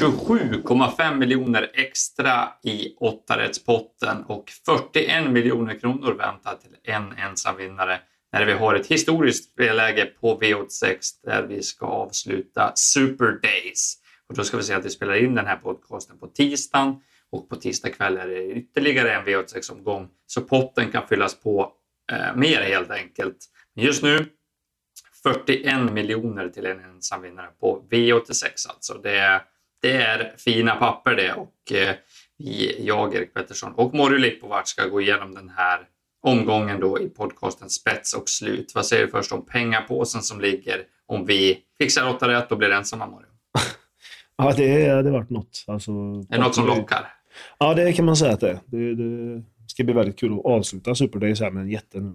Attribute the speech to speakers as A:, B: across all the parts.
A: 27,5 miljoner extra i åttarättspotten och 41 miljoner kronor väntar till en ensam vinnare när vi har ett historiskt spelläge på V86 där vi ska avsluta Super Days. Och då ska vi säga att vi spelar in den här podcasten på tisdagen och på tisdag kväll är det ytterligare en V86-omgång så potten kan fyllas på eh, mer helt enkelt. Men just nu 41 miljoner till en ensam vinnare på V86 alltså. Det, det är fina papper det och eh, vi, jag, Erik Pettersson och Morry Lippovat ska gå igenom den här omgången då i podcasten Spets och slut. Vad säger du först om pengapåsen som ligger om vi fixar åtta rätt och blir ensamma Mario?
B: ja, det hade varit något. Alltså,
A: är det något som lockar?
B: Ja, det kan man säga att det är. Det, det ska bli väldigt kul att avsluta Super Days här med en jätte.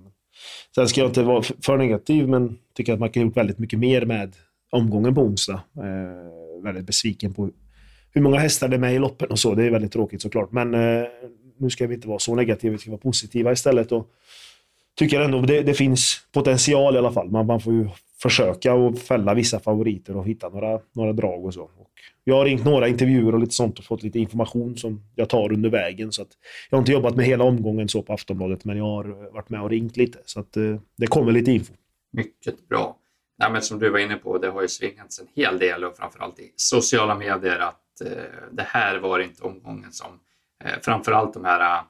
B: Sen ska jag inte vara för negativ, men tycker att man kan ha gjort väldigt mycket mer med omgången på onsdag. Eh, väldigt besviken på hur många hästar det är med i loppen och så. Det är väldigt tråkigt såklart. Men eh, nu ska vi inte vara så negativa, vi ska vara positiva istället. Och tycker ändå det, det finns potential i alla fall. Man, man får ju försöka och fälla vissa favoriter och hitta några, några drag och så. Och jag har ringt några intervjuer och lite sånt och fått lite information som jag tar under vägen. Så att jag har inte jobbat med hela omgången så på Aftonbladet, men jag har varit med och ringt lite. Så att eh, det kommer lite info.
A: Mycket bra. Ja, men som du var inne på, det har ju svingats en hel del och framförallt i sociala medier att eh, det här var inte omgången som eh, framförallt de här eh,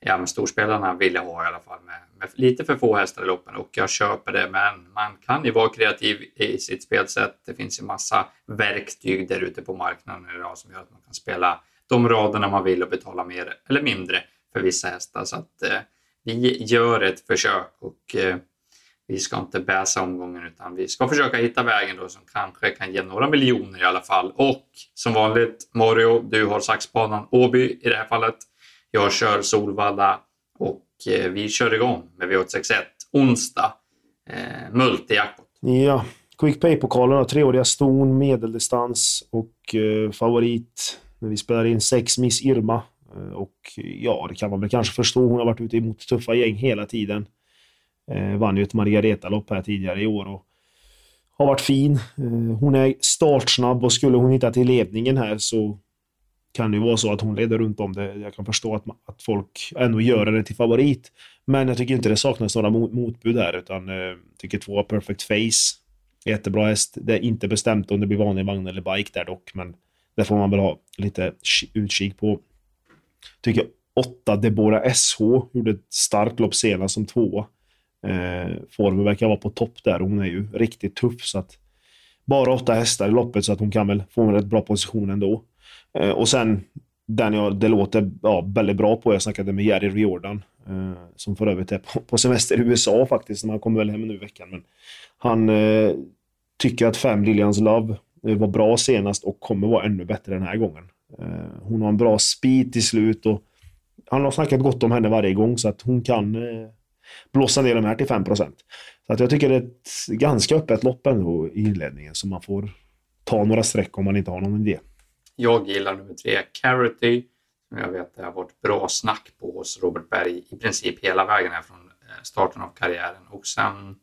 A: ja, men storspelarna ville ha i alla fall med, med, lite för få hästar i loppen och jag köper det men man kan ju vara kreativ i sitt spelsätt. Det finns ju massa verktyg där ute på marknaden idag som gör att man kan spela de raderna man vill och betala mer eller mindre för vissa hästar. Så att eh, vi gör ett försök och eh, vi ska inte bäsa omgången utan vi ska försöka hitta vägen då som kanske kan ge några miljoner i alla fall. Och som vanligt Mario, du har saxbanan Åby i det här fallet. Jag kör Solvalla och eh, vi kör igång med V861 onsdag. Eh, Multijackpot.
B: Ja, Quick Pay-pokalen treåriga ston, medeldistans och eh, favorit när vi spelar in sex Miss Irma. Eh, och ja, det kan man väl kanske förstå. Hon har varit ute mot tuffa gäng hela tiden. Eh, vann ju ett Margareta-lopp här tidigare i år och har varit fin. Eh, hon är startsnabb och skulle hon hitta till ledningen här så kan det ju vara så att hon leder runt om det. Jag kan förstå att, att folk ändå gör henne till favorit. Men jag tycker inte det saknas några motbud här, utan eh, tycker två Perfect Face. Jättebra häst. Det är inte bestämt om det blir vanlig vagn eller bike där dock, men det får man väl ha lite utkik på. Tycker åtta Debora SH gjorde ett starkt lopp senast som tvåa. Eh, formen verkar vara på topp där. Hon är ju riktigt tuff så att bara åtta hästar i loppet så att hon kan väl få en rätt bra position ändå. Eh, och sen den jag, det låter ja, väldigt bra på. Jag snackade med Jerry Riordan eh, som för övrigt är på, på, semester i USA faktiskt. Han kommer väl hem nu i veckan. Men han eh, tycker att Fem Lilians Love eh, var bra senast och kommer vara ännu bättre den här gången. Eh, hon har en bra speed till slut och han har snackat gott om henne varje gång så att hon kan eh, blåsa ner de här till 5% Så att jag tycker det är ett ganska öppet lopp ändå i inledningen så man får ta några streck om man inte har någon idé.
A: Jag gillar nummer tre, Carity, som jag vet det har varit bra snack på hos Robert Berg i princip hela vägen här från eh, starten av karriären. Och sen,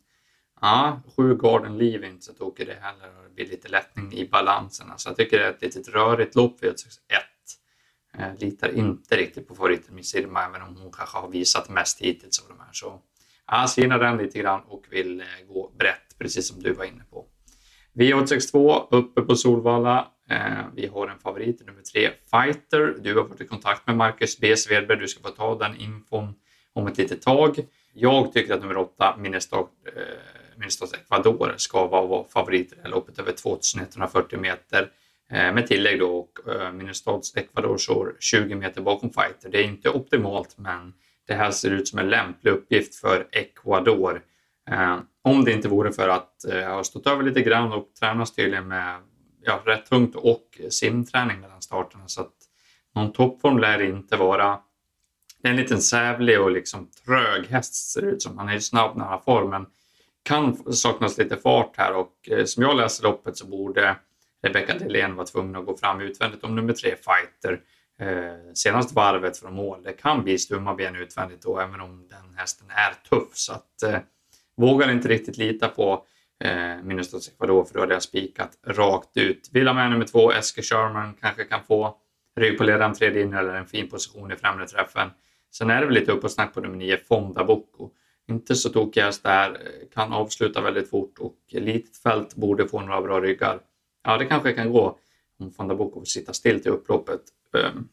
A: ja, sju Garden Leave är inte så tokig det heller och det blir lite lättning i balanserna. Så jag tycker det är ett litet rörigt lopp vid ett eh, Litar inte riktigt på favoriten Miss Irma, även om hon kanske har visat mest hittills av de här. Så jag synar den lite grann och vill eh, gå brett, precis som du var inne på. V862 uppe på Solvalla. Eh, vi har en favorit, nummer tre, Fighter. Du har varit i kontakt med Marcus B. Svedberg. Du ska få ta den infon om ett litet tag. Jag tycker att nummer åtta, Minnesota, eh, Ecuador, ska vara favorit i det här loppet över 2140 meter. Eh, med tillägg då och eh, minestads-Ecuadorsår Ecuador står 20 meter bakom Fighter. Det är inte optimalt, men det här ser ut som en lämplig uppgift för Ecuador. Eh, om det inte vore för att jag har stått över lite grann och tränas tydligen med ja, rätt tungt och simträning mellan starterna så att någon toppform lär det inte vara. Det är en liten sävlig och liksom trög häst ser det ut som. Han är ju snabb när han har form men kan saknas lite fart här och som jag läser loppet så borde Rebecca Delén vara tvungen att gå fram utvändigt om nummer tre fighter eh, senast varvet från mål. Det kan bli stumma ben utvändigt då även om den hästen är tuff så att eh, vågar inte riktigt lita på eh, Minnesota Ecuador för då hade jag spikat rakt ut. Vill ha med nummer två, Esker Sherman, kanske kan få rygg på ledaren tredje in eller en fin position i främre träffen. Sen är det väl lite upp och snack på nummer nio, Fonda Bocco. Inte så tokig häst där, kan avsluta väldigt fort och litet fält borde få några bra ryggar. Ja, det kanske kan gå om Fonda Bocco får sitta still till upploppet. Um,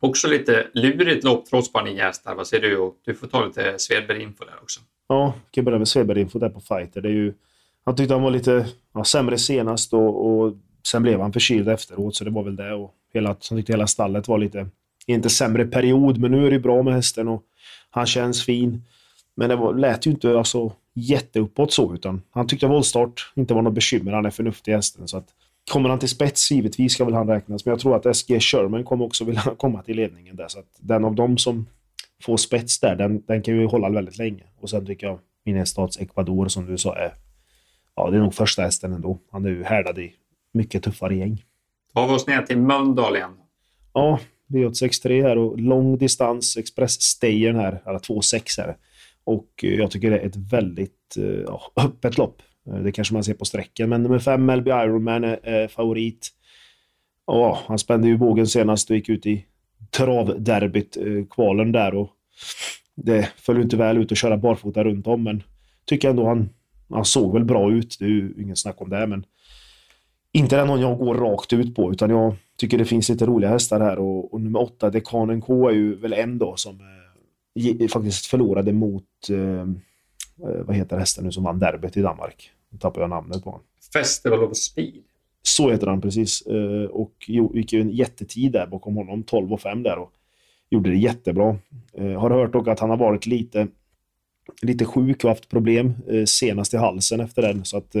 A: också lite lurigt lopp trots bara ni hästar. Vad säger du? du får ta lite Svedberg-info där också.
B: Ja, vi kan börja med Svedberg-info där på fighter. Det är ju, han tyckte han var lite ja, sämre senast och, och sen blev han förkyld efteråt, så det var väl det. Och hela, han tyckte hela stallet var lite, inte sämre period, men nu är det bra med hästen och han känns fin. Men det var, lät ju inte alltså, jätteuppåt så, utan han tyckte voltstart inte var något bekymmer. Han är förnuftig hästen. Så att, kommer han till spets, givetvis ska väl han räknas. Men jag tror att SG Sherman kommer också vilja komma till ledningen där. Så att den av dem som får spets där, den, den kan ju hålla väldigt länge. Och sen tycker jag Minnestats Ecuador, som du sa, är, ja, det är nog första hästen ändå. Han är ju härdad i mycket tuffare gäng.
A: Tar vi oss ner till Mölndal igen?
B: Ja, V863 här och lång distans, express-stayern här, eller 2,6 här. Och eh, jag tycker det är ett väldigt eh, ja, öppet lopp. Eh, det kanske man ser på sträckan, men nummer fem, Melby Ironman, är, favorit. Ja, han spände ju bågen senast och gick ut i travderbyt, kvalen där och det föll inte väl ut att köra barfota runt om, men tycker ändå han, han såg väl bra ut. Det är ju inget snack om det, men inte den någon jag går rakt ut på, utan jag tycker det finns lite roliga hästar här och, och nummer åtta, Dekanen K, är ju väl en då som faktiskt förlorade mot, eh, eh, vad heter hästen nu som vann derbyt i Danmark? Nu tappar jag namnet på honom.
A: Festival of Speed.
B: Så heter han precis. Eh, och gick ju en jättetid där bakom honom, 12 och 5 där och gjorde det jättebra. Eh, har hört dock att han har varit lite, lite sjuk och haft problem eh, senast i halsen efter den, så att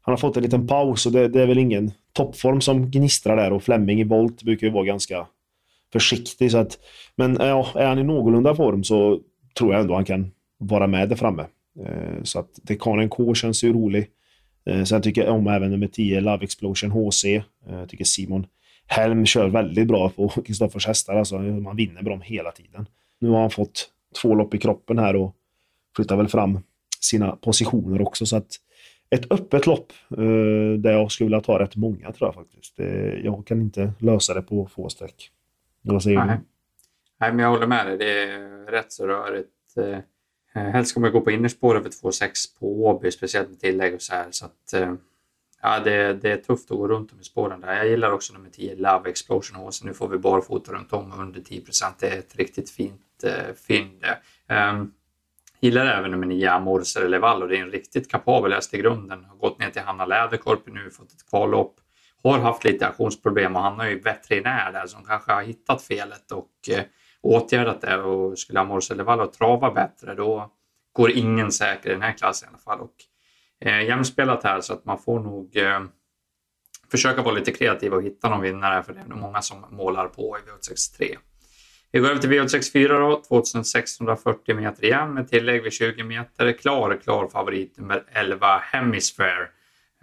B: han har fått en liten paus och det, det är väl ingen toppform som gnistrar där och Flemming i volt brukar ju vara ganska försiktig. Så att, men eh, ja, är han i någorlunda form så tror jag ändå han kan vara med där framme. Eh, så att Dekanen K känns ju rolig. Eh, sen tycker jag om även nummer 10, Love Explosion HC. Eh, jag tycker Simon Helm kör väldigt bra på Kristoffers hästar. Alltså, man vinner bra hela tiden. Nu har han fått två lopp i kroppen här och flyttar väl fram sina positioner också. Så att ett öppet lopp eh, där jag skulle vilja ta rätt många tror jag faktiskt. Det, jag kan inte lösa det på få streck. Vad säger
A: Nej. du? Nej, men jag håller med dig. Det är rätt så rörigt. Eh, eh, helst ska man gå på innerspår över 2,6 på Åby, speciellt med tillägg och så här. Så att, eh, ja, det, det är tufft att gå runt om i spåren där. Jag gillar också nummer 10, Love Explosion Horse. Nu får vi barfota runt om under 10 Det är ett riktigt fint eh, fynd. Um, Gillar även nummer 9 Amorser Leval och det är en riktigt kapabel häst i grunden. Har gått ner till Hanna Läderkorp nu, fått ett kvallopp. Har haft lite aktionsproblem och han är ju veterinär där som kanske har hittat felet och eh, åtgärdat det och skulle Amorser Leval trava bättre då går ingen säker i den här klassen i alla fall. Och, eh, jämspelat här så att man får nog eh, försöka vara lite kreativ och hitta någon vinnare för det är nog många som målar på i V63. Vi går över till V864 då, 2640 meter igen med tillägg vid 20 meter. Klar, klar favorit nummer 11 Hemisphere.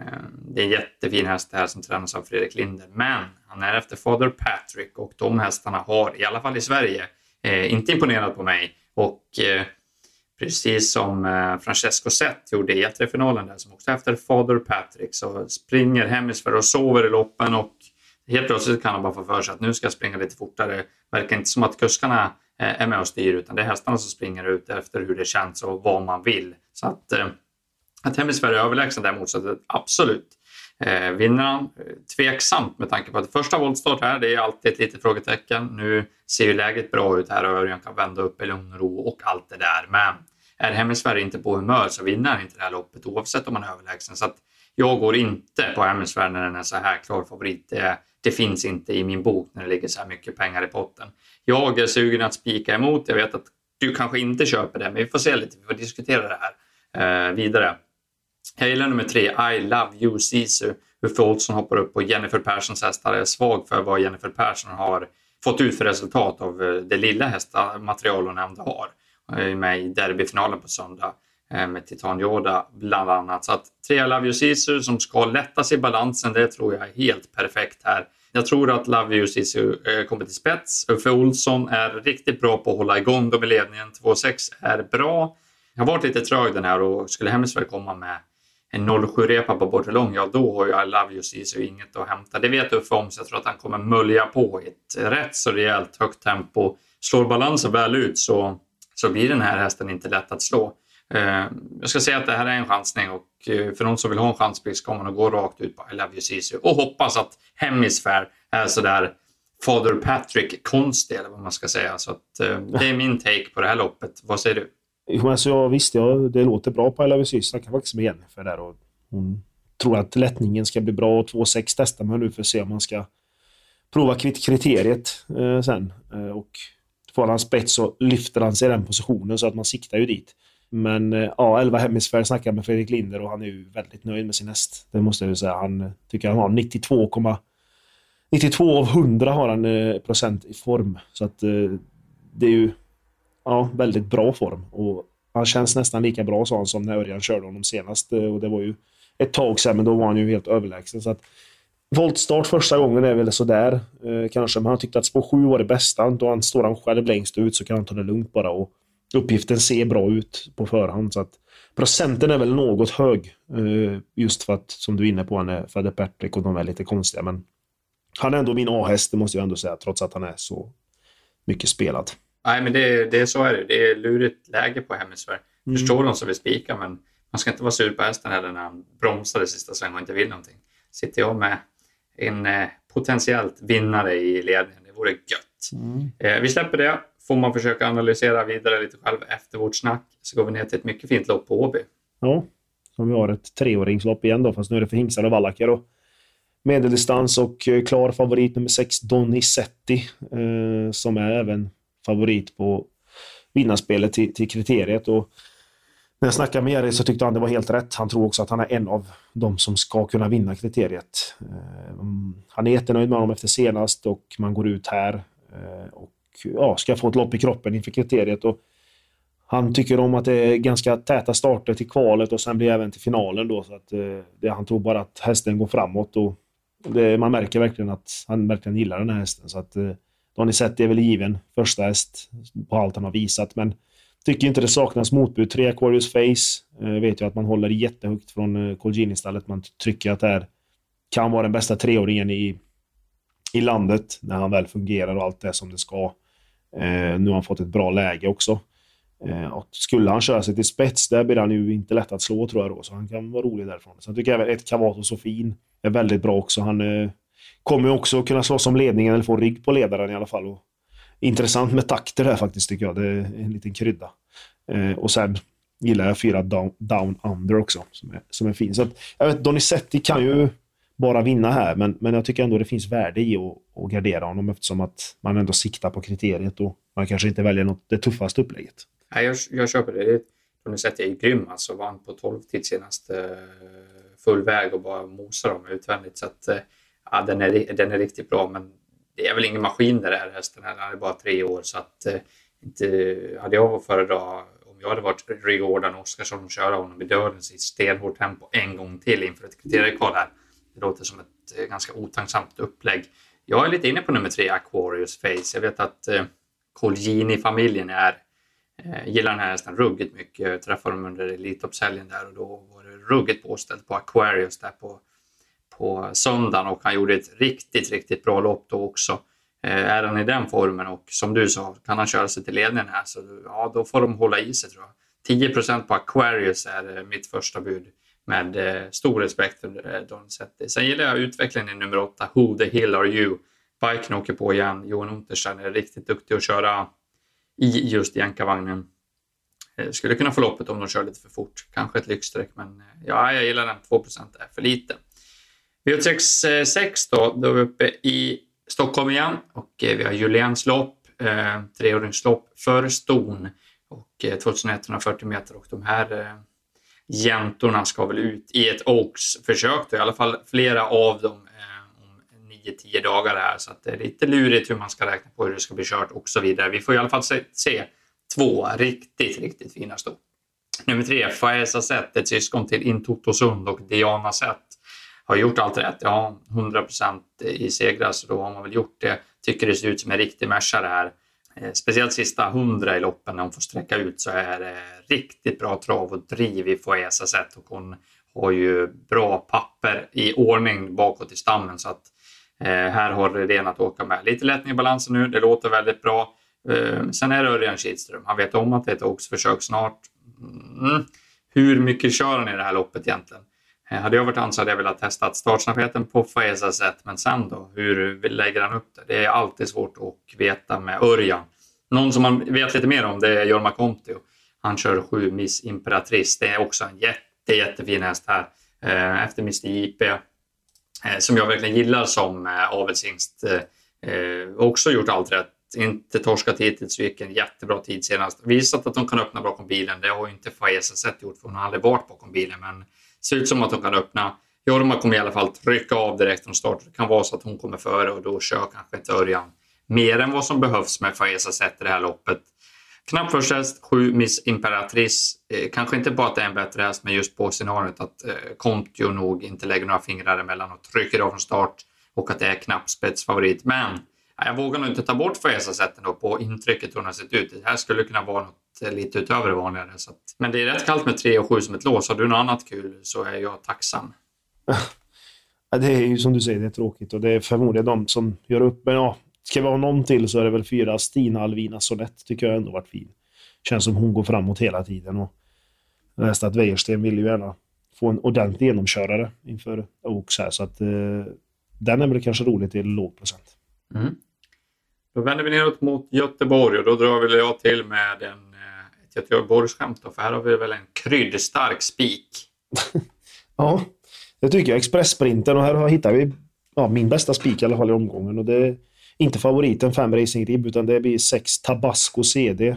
A: Eh, det är en jättefin häst det här som tränas av Fredrik Linder, men han är efter Father Patrick och de hästarna har, i alla fall i Sverige, eh, inte imponerat på mig. Och eh, precis som Francesco Zet gjorde i E3-finalen där, som också efter Father Patrick, så springer Hemisphere och sover i loppen och Helt plötsligt kan han bara få för sig att nu ska jag springa lite fortare. Det verkar inte som att kuskarna är med och styr utan det är hästarna som springer ut efter hur det känns och vad man vill. Så att, att Hemmisfär är överlägsen däremot, så absolut. Eh, vinner han? Eh, tveksamt med tanke på att första voltstart här, det är alltid ett litet frågetecken. Nu ser ju läget bra ut här och Örjan kan vända upp i lugn och ro och allt det där. Men är Hemmisfär inte på humör så vinner han inte det här loppet oavsett om han är överlägsen. Så att jag går inte på Hemmisfär när den är så här klar favorit. Det, det finns inte i min bok när det ligger så här mycket pengar i potten. Jag är sugen att spika emot. Jag vet att du kanske inte köper det, men vi får se lite. Vi får diskutera det här eh, vidare. Jag gillar nummer tre, I love you Sisu. Uffe Olsson hoppar upp på Jennifer Perssons hästar. Jag är svag för vad Jennifer Persson har fått ut för resultat av eh, det lilla hästmaterial hon ändå har. Jag är med i derbyfinalen på söndag eh, med Titan Yoda bland annat. Så att tre I Love You Sisu som ska lättas i balansen, det tror jag är helt perfekt här. Jag tror att Love You Sisu eh, kommer till spets. Uffe Olsson är riktigt bra på att hålla igång dem i ledningen. 2-6 är bra. Jag har varit lite trög den här och skulle hemskt väl komma med en 07-repa på Bordelong, ja då har ju I Love You Caesar inget att hämta. Det vet Uffe om, så jag tror att han kommer mölja på i ett rätt så rejält högt tempo. Slår balansen väl ut så, så blir den här hästen inte lätt att slå. Eh, jag ska säga att det här är en chansning och eh, för någon som vill ha en chanspik ska man gå rakt ut på I Love You Caesar och hoppas att Hemisfär är sådär Father Patrick-konstig eller vad man ska säga. Så att, eh, det är min take på det här loppet. Vad säger du?
B: Alltså, ja, visst, jag, det låter bra på Ella Visus. Jag kan faktiskt med Jennifer där. Och hon tror att lättningen ska bli bra. 2,6 testar man nu för att se om man ska prova kriteriet eh, sen. Eh, och får han spets så lyfter han sig i den positionen så att man siktar ju dit. Men eh, ja, 11 hemisfär snackar med Fredrik Linder och han är ju väldigt nöjd med sin häst. Det måste jag ju säga. Han eh, tycker han har 92, 92 av 100 har han eh, procent i form. Så att eh, det är ju ja, väldigt bra form. Och han känns nästan lika bra sa han som när Örjan körde honom senast. Eh, och det var ju ett tag sedan, men då var han ju helt överlägsen. Så att, voltstart första gången är väl sådär eh, kanske, men han tyckte att spår 7 var det bästa. Då han står han själv längst ut så kan han ta det lugnt bara. Och uppgiften ser bra ut på förhand. Så att procenten är väl något hög. Eh, just för att, som du är inne på, han är Fredde Patrick och de är lite konstiga. Men han är ändå min A-häst, det måste jag ändå säga, trots att han är så mycket spelad.
A: Nej, men det, det så är det. Det är lurigt läge på Hemmisfär. Mm. Förstår de som vill spika, men man ska inte vara sur på hästen heller när han bromsar i sista svängen och inte vill någonting. Sitter jag med en eh, potentiellt vinnare i ledningen, det vore gött. Mm. Eh, vi släpper det. Får man försöka analysera vidare lite själv efter vårt snack så går vi ner till ett mycket fint lopp på Åby.
B: Ja, som vi har ett treåringslopp igen då, fast nu är det för hingstar och vallacker. Medeldistans och eh, klar favorit nummer 6, Donizetti, eh, som är även favorit på vinnarspelet till, till kriteriet. Och när jag snackade med Jerry så tyckte han det var helt rätt. Han tror också att han är en av de som ska kunna vinna kriteriet. Eh, han är jättenöjd med honom efter senast och man går ut här eh, och ja, ska få ett lopp i kroppen inför kriteriet. Och han tycker om att det är ganska täta starter till kvalet och sen blir det även till finalen. Då, så att, eh, det, han tror bara att hästen går framåt. Och det, man märker verkligen att han verkligen gillar den här hästen. Så att, eh, då har ni sett, det är väl given första häst på allt han har visat. Men tycker inte det saknas motbud. Tre Aquarius Face. Eh, vet jag att man håller jättehögt från eh, Colgjini-stallet. Man tycker att det här kan vara den bästa treåringen i, i landet när han väl fungerar och allt det som det ska. Eh, nu har han fått ett bra läge också. Eh, och skulle han köra sig till spets, där blir han ju inte lätt att slå tror jag då. Så han kan vara rolig därifrån. Sen tycker jag även ett Cavato Sofin är väldigt bra också. Han eh, kommer också kunna slåss om ledningen eller få rygg på ledaren i alla fall. Och intressant med takter här faktiskt tycker jag. Det är en liten krydda. Eh, och sen gillar jag fyra down, down under också, som är, som är fin. Så att, jag vet, Donizetti kan ju bara vinna här, men, men jag tycker ändå det finns värde i att, att gardera honom eftersom att man ändå siktar på kriteriet och man kanske inte väljer något, det tuffaste upplägget.
A: Nej, jag, jag köper det. Donizetti är grym alltså. Vann på 12 tid senast eh, full väg och bara mosar dem utvändigt. Så att, eh, ja, den, är, den är riktigt bra, men det är väl ingen maskin det där hästen. Han är bara tre år så att eh, inte hade jag föredrag om jag hade varit Rigordan Oskarsson och köra honom i dödens i stenhårt tempo en gång till inför ett kriteriekval här. Det låter som ett eh, ganska otacksamt upplägg. Jag är lite inne på nummer tre, Aquarius Face. Jag vet att eh, Colgjini-familjen är eh, gillar den här hästen ruggigt mycket. Jag träffade dem under Elitloppshelgen där och då var det ruggigt påställt på Aquarius där på på söndagen och han gjorde ett riktigt, riktigt bra lopp då också. Eh, är han i den formen och som du sa, kan han köra sig till ledningen här så ja, då får de hålla i sig tror jag. 10% på Aquarius är eh, mitt första bud med eh, stor respekt för eh, Donizetti. Sen gillar jag utvecklingen i nummer 8, Who the Hill Are You? Biken åker på igen. Johan Unterstein är riktigt duktig att köra i just jänkarvagnen. Eh, skulle kunna få loppet om de kör lite för fort. Kanske ett lyxstreck, men eh, ja, jag gillar den. 2 är för lite. V86 6 då, då är vi uppe i Stockholm igen och eh, vi har Juliens lopp, eh, treåringslopp för ston och eh, 2140 meter och de här eh, jäntorna ska väl ut i ett Oaks-försök, i alla fall flera av dem eh, om 9-10 dagar här så att det är lite lurigt hur man ska räkna på hur det ska bli kört och så vidare. Vi får i alla fall se, se två riktigt, riktigt fina ston. Nummer tre, Faesa Zet, ett syskon till Intotosund och Diana Zet har gjort allt rätt. Ja, 100 procent i segrar, så då har man väl gjort det. Tycker det ser ut som en riktig Merca det här. Eh, speciellt sista 100 i loppen när hon får sträcka ut så är det riktigt bra trav och driv i Foesa sätt och hon har ju bra papper i ordning bakåt i stammen så att eh, här har Redén att åka med. Lite lättning i balansen nu, det låter väldigt bra. Eh, sen är det Örjan Kihlström, han vet om att det är ett oxförsök snart. Mm. Hur mycket kör han i det här loppet egentligen? Eh, hade jag varit han så hade jag velat testa startsnabbheten på Faeza sätt, men sen då? Hur lägger han upp det? Det är alltid svårt att veta med Örjan. Någon som man vet lite mer om det är Jorma Kontio. Han kör sju Miss Imperatrice. Det är också en jätte, jättefin häst här. Eh, efter Mr JP. Eh, som jag verkligen gillar som avelshingst. Också gjort allt rätt. Inte torskat hittills, gick en jättebra tid senast. Visat att de kan öppna bakom bilen. Det har ju inte Faeza sett gjort för hon har aldrig varit bakom bilen. Men ser ut som att hon kan öppna. Jorma kommer i alla fall trycka av direkt från start. Det kan vara så att hon kommer före och då kör kanske inte Örjan mer än vad som behövs med Faeza sett i det här loppet. Knapp först häst, 7 Miss Imperatrice. Eh, kanske inte bara att det är en bättre häst, men just på scenariot att eh, Kontio nog inte lägger några fingrar emellan och trycker av från start och att det är knapp spetsfavorit. Men jag vågar nog inte ta bort Faeza-sätten på intrycket hon har sett ut. Det här skulle kunna vara något lite utöver det vanliga. Så att, men det är rätt kallt med 3 och 7 som ett lås. Har du något annat kul så är jag tacksam.
B: det är ju som du säger, det är tråkigt och det är förmodligen de som gör upp. Men ja, ska vi ha någon till så är det väl fyra Stina Alvina Sonett. Tycker jag ändå varit fin. Känns som hon går framåt hela tiden. Och jag läste att Wäjersten vill ju gärna få en ordentlig genomkörare inför Oaks här. Så att eh, den är väl kanske rolig till låg procent. Mm.
A: Då vänder vi neråt mot Göteborg och då drar väl jag till med en, eh, ett Göteborgsskämt. För här har vi väl en kryddstark spik.
B: ja, det tycker jag. Expresssprinten och här hittar vi ja, min bästa spik i alla fall i omgången. Och det är inte favoriten 5 Racing Rib utan det blir 6 Tabasco CD eh,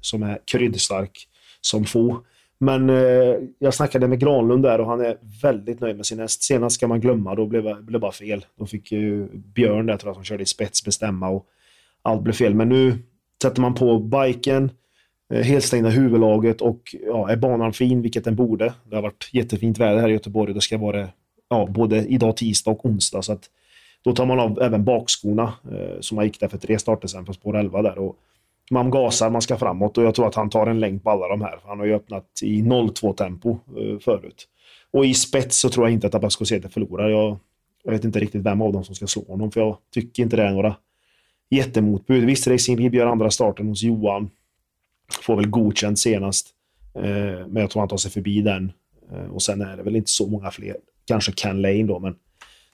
B: som är kryddstark som få. Men eh, jag snackade med Granlund där och han är väldigt nöjd med sin häst. Senast ska man glömma, då blev det bara fel. Då fick ju Björn där, tror jag, som körde i spets bestämma och allt blev fel. Men nu sätter man på biken, Eh, helt helstängda huvudlaget och ja, är banan fin, vilket den borde. Det har varit jättefint väder här i Göteborg och det ska vara ja, både idag tisdag och onsdag. Så att då tar man av även bakskorna eh, som man gick där för tre starter sen på spår 11 där. Och man gasar, man ska framåt och jag tror att han tar en längd på alla de här. Han har ju öppnat i 0-2 tempo eh, förut. Och i spets så tror jag inte att Tabasco Zete förlorar. Jag, jag, vet inte riktigt vem av dem som ska slå honom, för jag tycker inte det är några jättemotbud. Visst, Racing Rib gör andra starten hos Johan. Får väl godkänt senast. Eh, men jag tror han tar sig förbi den. Eh, och sen är det väl inte så många fler. Kanske Ken Lane då, men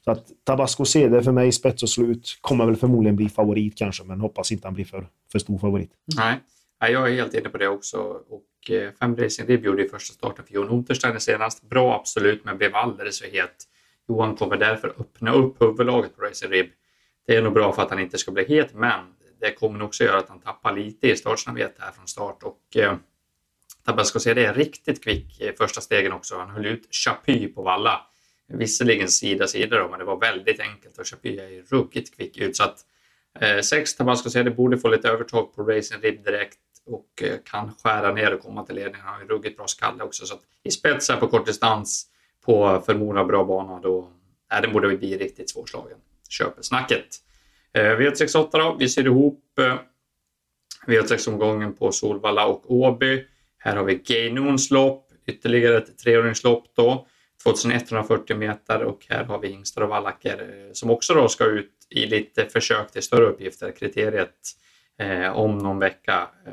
B: så att Tabasco CD för mig, spets och slut, kommer väl förmodligen bli favorit kanske, men hoppas inte han blir för, för stor favorit.
A: Nej. jag är helt inne på det också. Och eh, Fem Racing Rib gjorde i första starten för Jon Untersteiner senast. Bra absolut, men blev alldeles för het. Johan kommer därför öppna upp huvudlaget på Racing Rib. Det är nog bra för att han inte ska bli het, men det kommer nog också göra att han tappar lite i startsnabbhet här från start. Och eh, Tabasco CD är riktigt kvick i första stegen också. Han höll ut Chapuis på valla Visserligen sida sida då, men det var väldigt enkelt och Chapuis är ruggigt kvick ut. Så att eh, sex Tabasco CD borde få lite övertag på Racing Rib direkt och eh, kan skära ner och komma till ledningen. Han har ju ruggigt bra skalle också. Så att i spets här på kort distans på förmodad bra bana då, eh, den borde bli riktigt svårslagen. Köper snacket. Eh, V68 då, vi ser ihop eh, V6-omgången på Solvalla och Åby. Här har vi Gainons lopp, ytterligare ett treåringslopp då. 2140 meter och här har vi hingstar och Wallacker eh, som också då ska ut i lite försök till större uppgifter. Kriteriet eh, om någon vecka eh,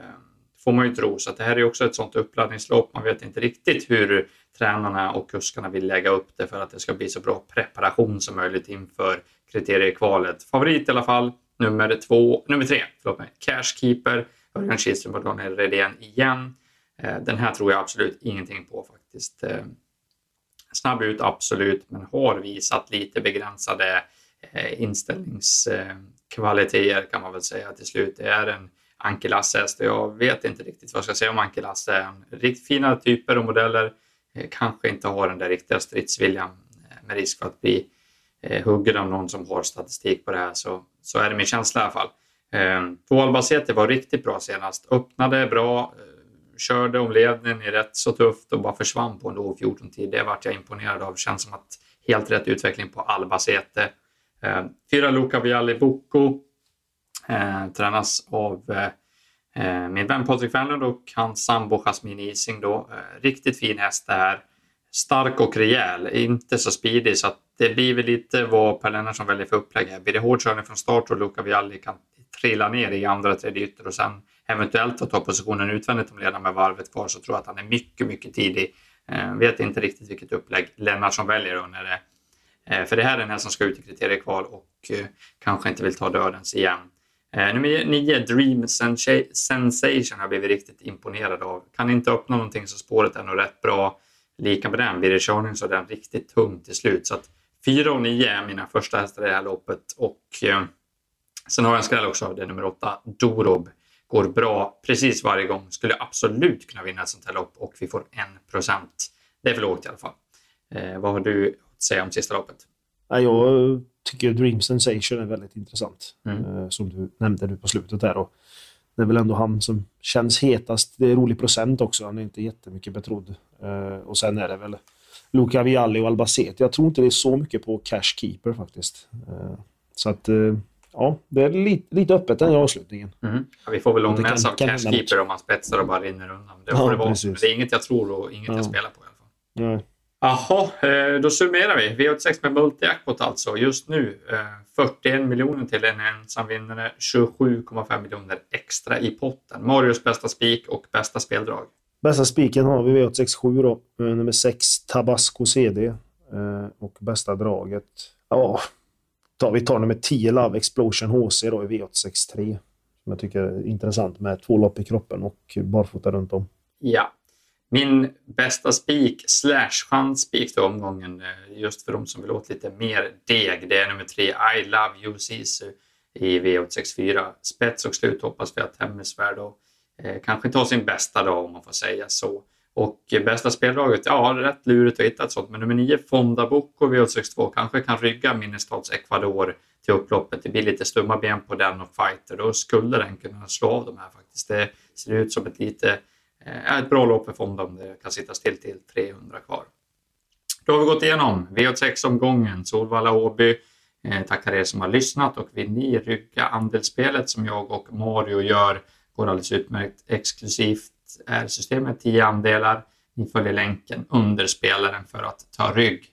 A: får man ju tro. Så det här är också ett sånt uppladdningslopp. Man vet inte riktigt hur tränarna och kuskarna vill lägga upp det för att det ska bli så bra preparation som möjligt inför kriteriekvalet. Favorit i alla fall, nummer två, nummer tre, förlåt mig, Cashkeeper, Örjan Kihlström och Daniel Redén igen. Eh, den här tror jag absolut ingenting på faktiskt. Eh, snabb ut, absolut, men har visat lite begränsade eh, inställningskvaliteter kan man väl säga till slut. Det är en Anke Lasse-häst jag vet inte riktigt vad jag ska säga om Anke Lasse. Riktigt fina typer och modeller. Kanske inte har den där riktiga stridsviljan med risk för att bli Eh, huggen av någon som har statistik på det här så, så är det min känsla i alla fall. Eh, Två Albacete var riktigt bra senast. Öppnade bra, eh, körde om ledningen i rätt så tufft och bara försvann på en O14-tid. Det vart jag imponerad av. Känns som att helt rätt utveckling på Albacete. Eh, fyra Luca Vialli Bocco eh, tränas av eh, min vän Patrik Fernlund och hans sambo Jasmine Ising. Då. Eh, riktigt fin häst det här. stark och rejäl, inte så speedig. Så att det blir väl lite vad Per Lennartsson väljer för upplägg. Här. Blir det hård körning från start och Luca Vialli kan trilla ner i andra tredje ytter och sen eventuellt ta positionen utvändigt om ledaren med varvet kvar så tror jag att han är mycket, mycket tidig. Eh, vet inte riktigt vilket upplägg Lennartsson väljer då när det eh, för det här är den här som ska ut i kriteriekval och eh, kanske inte vill ta dödens igen. Eh, nummer 9, Dream Sensation, har blivit riktigt imponerad av. Kan inte öppna någonting så spåret är nog rätt bra. Lika med den, blir det körning så är den riktigt tung till slut. Så att 4 och 9 är mina första hästar i det här loppet. Och eh, sen har jag en skräll också, det är nummer 8, Dorob. Går bra precis varje gång. Skulle absolut kunna vinna ett sånt här lopp och vi får 1%. Det är för lågt i alla fall. Eh, vad har du att säga om sista loppet?
B: Jag tycker Dream Sensation är väldigt intressant.
A: Mm.
B: Eh, som du nämnde nu på slutet där. Och det är väl ändå han som känns hetast. Det är rolig procent också. Han är inte jättemycket betrodd. Eh, och sen är det väl Luca Vialli och Albacete. Jag tror inte det är så mycket på Cash Keeper faktiskt. Eh, så att ja, det är lite, lite öppet den avslutningen.
A: Mm. Ja, vi får väl långnäsa av Cash Keeper om han spetsar och bara rinner undan. Det får ja, det vara. Det är inget jag tror och inget ja. jag spelar på i alla fall.
B: Nej.
A: Jaha, eh, då summerar vi. V86 med multi-jackpot alltså. Just nu 41 eh, miljoner till en ensam vinnare, 27,5 miljoner extra i potten. Marios bästa spik och bästa speldrag.
B: Bästa spiken har vi V867 då, eh, nummer 6 Tabasco CD. Eh, och bästa draget, ja, vi tar nummer 10 Love Explosion HC då i V863. Som jag tycker är intressant med två lopp i kroppen och barfota runt om.
A: Ja, min bästa spik slash chansspik då omgången, eh, just för de som vill åt lite mer deg, det är nummer 3, I Love You Sisu i V864. Spets och slut hoppas vi att Hemmesvärd då eh, kanske tar sin bästa dag om man får säga så. Och eh, bästa speldraget, ja rätt lurigt att hitta ett sånt, men nummer 9 Fonda Boko V862 kanske kan rygga Minnestads Ecuador till upploppet. Det blir lite stumma ben på den och fighter, då skulle den kunna slå av de här faktiskt. Det ser ut som ett lite Eh, ett bra lopp för fonden. Det kan sitta still till 300 kvar. Då har vi gått igenom V86-omgången, Solvalla Åby. Eh, tackar er som har lyssnat och vill ni rygga andelsspelet som jag och Mario gör går alldeles utmärkt. Exklusivt är systemet 10 andelar. Ni följer länken under spelaren för att ta rygg.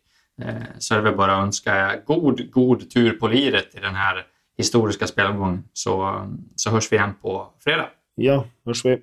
A: Eh, så är det väl bara att önska god, god tur på liret i den här historiska spelomgången. Så, så hörs vi igen på fredag.
B: Ja, hörs vi.